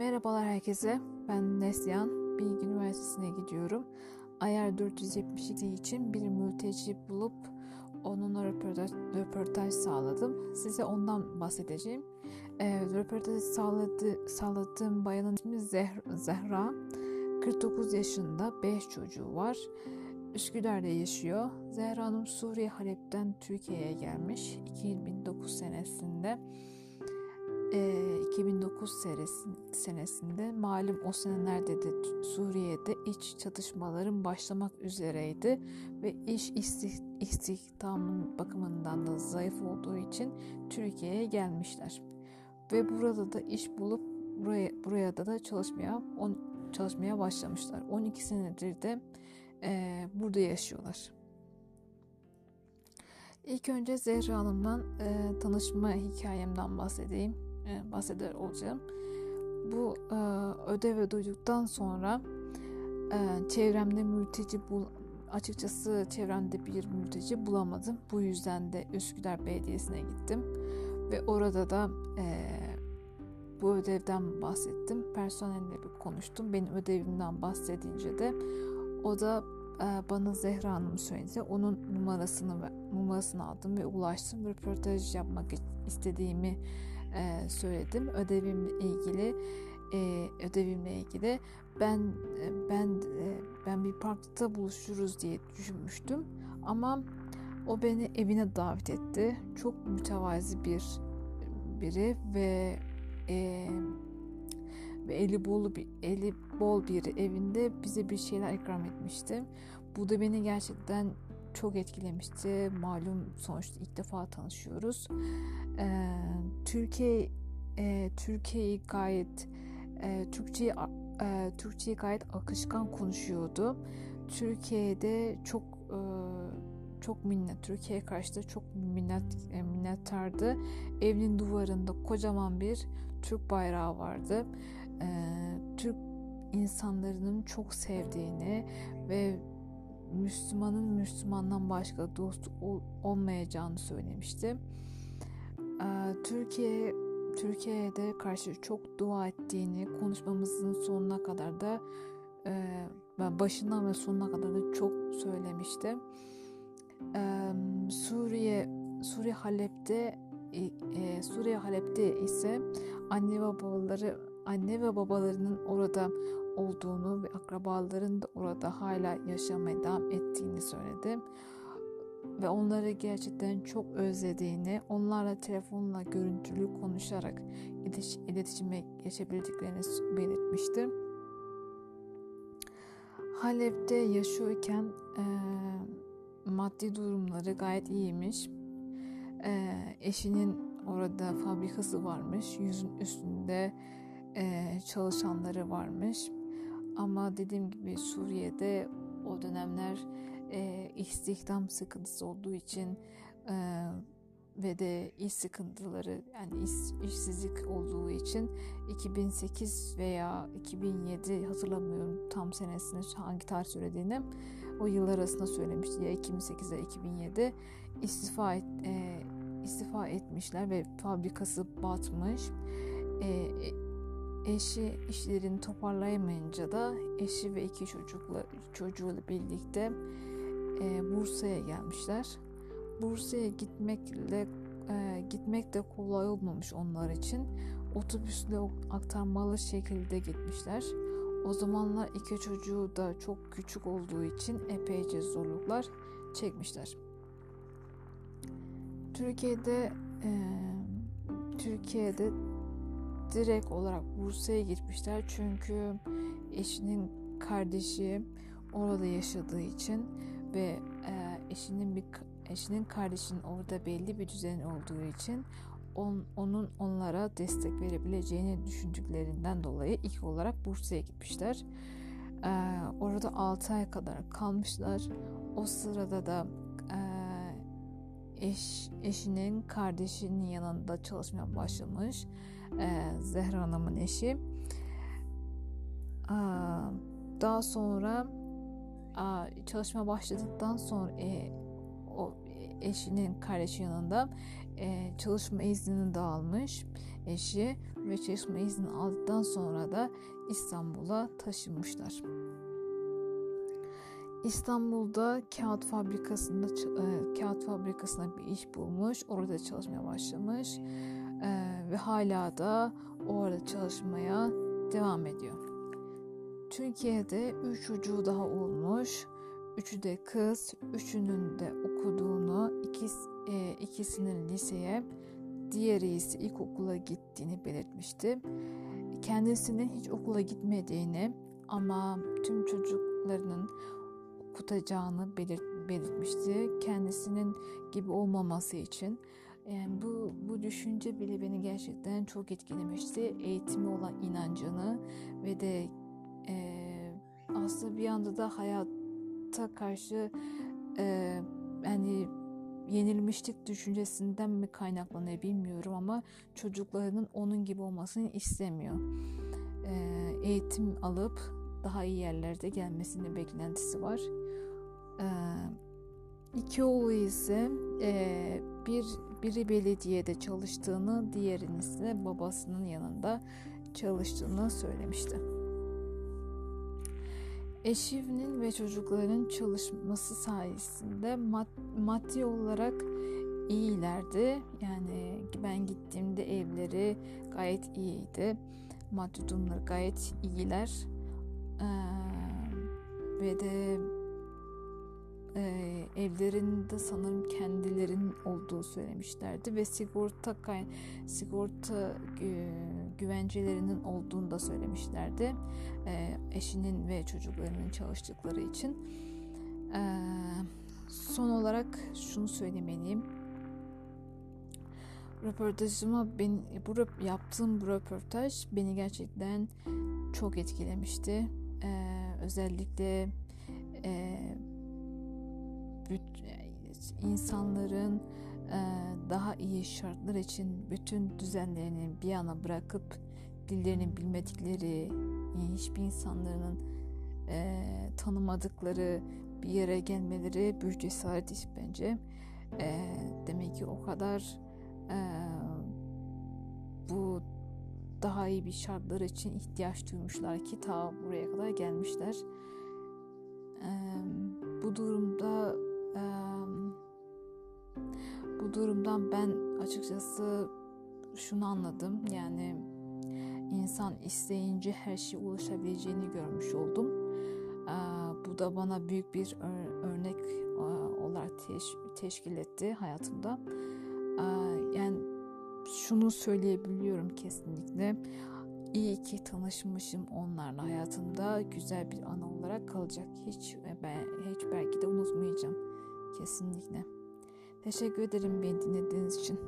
Merhabalar herkese. Ben Neslihan. Bilgi Üniversitesi'ne gidiyorum. Ayar 472 için bir mülteci bulup onunla röportaj, röportaj sağladım. Size ondan bahsedeceğim. E, röportaj sağladı, sağladığım bayanın ismi Zehra, Zehra. 49 yaşında, 5 çocuğu var. Üsküdar'da yaşıyor. Zehra Hanım Suriye Halep'ten Türkiye'ye gelmiş 2009 senesinde. 2009 senesinde malum o senelerde de Suriye'de iç çatışmaların başlamak üzereydi ve iş istihdamın bakımından da zayıf olduğu için Türkiye'ye gelmişler. Ve burada da iş bulup buraya buraya da da çalışmaya on, çalışmaya başlamışlar. 12 senedir de e, burada yaşıyorlar. İlk önce Zehra Hanım'dan e, tanışma hikayemden bahsedeyim, e, bahseder olacağım. Bu e, ödevi duyduktan sonra e, çevremde mülteci bul açıkçası çevremde bir mülteci bulamadım. Bu yüzden de Üsküdar Belediyesi'ne gittim ve orada da e, bu ödevden bahsettim. Personelle bir konuştum. Benim ödevimden bahsedince de o da e, bana Zehra Hanım söyledi. Onun numarasını numarasını aldım ve ulaştım. Röportaj yapmak istediğimi e, söyledim. Ödevimle ilgili e, ödevimle ilgili ben ben ben bir parkta buluşuruz diye düşünmüştüm. Ama o beni evine davet etti. Çok mütevazi bir biri ve e, ve eli bol bir eli bol bir evinde bize bir şeyler ikram etmişti. Bu da beni gerçekten çok etkilemişti. Malum sonuçta ilk defa tanışıyoruz. Ee, Türkiye e, Türkiye'yi gayet e, Türkçeyi e, Türkçeyi gayet akışkan konuşuyordu. Türkiye'de çok e, çok minnet Türkiye'ye karşı da çok minnet e, minnettardı. Evinin duvarında kocaman bir Türk bayrağı vardı. E, Türk insanların çok sevdiğini ve Müslümanın Müslümandan başka dost ol, olmayacağını söylemişti. E, Türkiye Türkiye'de karşı çok dua ettiğini konuşmamızın sonuna kadar da e, başından ve sonuna kadar da çok söylemişti. E, Suriye Suriye Halep'te e, Suriye Halep'te ise anne ve babaları anne ve babalarının orada olduğunu ve akrabaların da orada hala yaşamaya devam ettiğini söyledi. Ve onları gerçekten çok özlediğini, onlarla telefonla görüntülü konuşarak iletişime geçebildiklerini belirtmişti. Halep'te yaşıyorken e, maddi durumları gayet iyiymiş. E, eşinin orada fabrikası varmış. Yüzün üstünde e, çalışanları varmış. Ama dediğim gibi Suriye'de o dönemler e, istihdam sıkıntısı olduğu için e, ve de iş sıkıntıları yani iş, işsizlik olduğu için 2008 veya 2007 hatırlamıyorum tam senesini hangi tarih söylediğini o yıllar arasında söylemişti ya 2008 ya 2007 istifa et, e, istifa etmişler ve fabrikası batmış. E, Eşi işlerini toparlayamayınca da eşi ve iki çocukla çocuğuyla birlikte e, Bursa'ya gelmişler. Bursa'ya gitmekle e, gitmek de kolay olmamış onlar için. Otobüsle aktarmalı şekilde gitmişler. O zamanlar iki çocuğu da çok küçük olduğu için epeyce zorluklar çekmişler. Türkiye'de e, Türkiye'de direkt olarak Bursa'ya gitmişler çünkü eşinin kardeşi orada yaşadığı için ve e, eşinin bir eşinin kardeşinin orada belli bir düzen olduğu için on, onun onlara destek verebileceğini düşündüklerinden dolayı ilk olarak Bursa'ya gitmişler. E, orada 6 ay kadar kalmışlar. O sırada da eş eşinin kardeşinin yanında çalışmaya başlamış e, Zehra Hanım'ın eşi. daha sonra çalışma başladıktan sonra e, o eşinin kardeşi yanında e, çalışma iznini de almış eşi ve çalışma izni aldıktan sonra da İstanbul'a taşınmışlar. İstanbul'da kağıt fabrikasında e, kağıt fabrikasında bir iş bulmuş. Orada çalışmaya başlamış. E, ve hala da orada çalışmaya devam ediyor. Türkiye'de üç çocuğu daha olmuş. Üçü de kız. Üçünün de okuduğunu, ikis, e, ikisinin liseye, diğeri ise ilkokula gittiğini belirtmişti. Kendisinin hiç okula gitmediğini ama tüm çocuklarının okutacağını belirt, belirtmişti. Kendisinin gibi olmaması için. Yani bu, bu düşünce bile beni gerçekten çok etkilemişti. Eğitimi olan inancını ve de e, aslında bir anda da hayata karşı e, yani yenilmişlik düşüncesinden mi kaynaklanıyor bilmiyorum ama çocuklarının onun gibi olmasını istemiyor. E, eğitim alıp daha iyi yerlerde gelmesini beklentisi var. E, iki oğlu ise e, bir biri belediyede çalıştığını, diğerinin ise babasının yanında çalıştığını söylemişti. Eşinin ve çocukların çalışması sayesinde mad maddi olarak iyilerdi. Yani ben gittiğimde evleri gayet iyiydi. Maddi durumları gayet iyiler. Ee, ve de e, evlerinde sanırım kendilerinin olduğu söylemişlerdi ve sigorta sigorta e, güvencelerinin olduğunu da söylemişlerdi e, eşinin ve çocuklarının çalıştıkları için. E, son olarak şunu söylemeliyim. Röportajıma ben bu yaptığım bu röportaj beni gerçekten çok etkilemişti. Ee, özellikle e, insanların e, daha iyi şartlar için bütün düzenlerini bir yana bırakıp dillerini bilmedikleri, hiçbir insanların e, tanımadıkları bir yere gelmeleri büyük cesaret iş bence. E, demek ki o kadar bu daha iyi bir şartlar için ihtiyaç duymuşlar ki ta buraya kadar gelmişler. Bu durumda bu durumdan ben açıkçası şunu anladım. Yani insan isteyince her şeye ulaşabileceğini görmüş oldum. Bu da bana büyük bir örnek olarak teşkil etti hayatımda. Yani şunu söyleyebiliyorum kesinlikle. İyi ki tanışmışım onlarla hayatımda güzel bir anı olarak kalacak. Hiç ben hiç belki de unutmayacağım Kesinlikle. Teşekkür ederim beni dinlediğiniz için.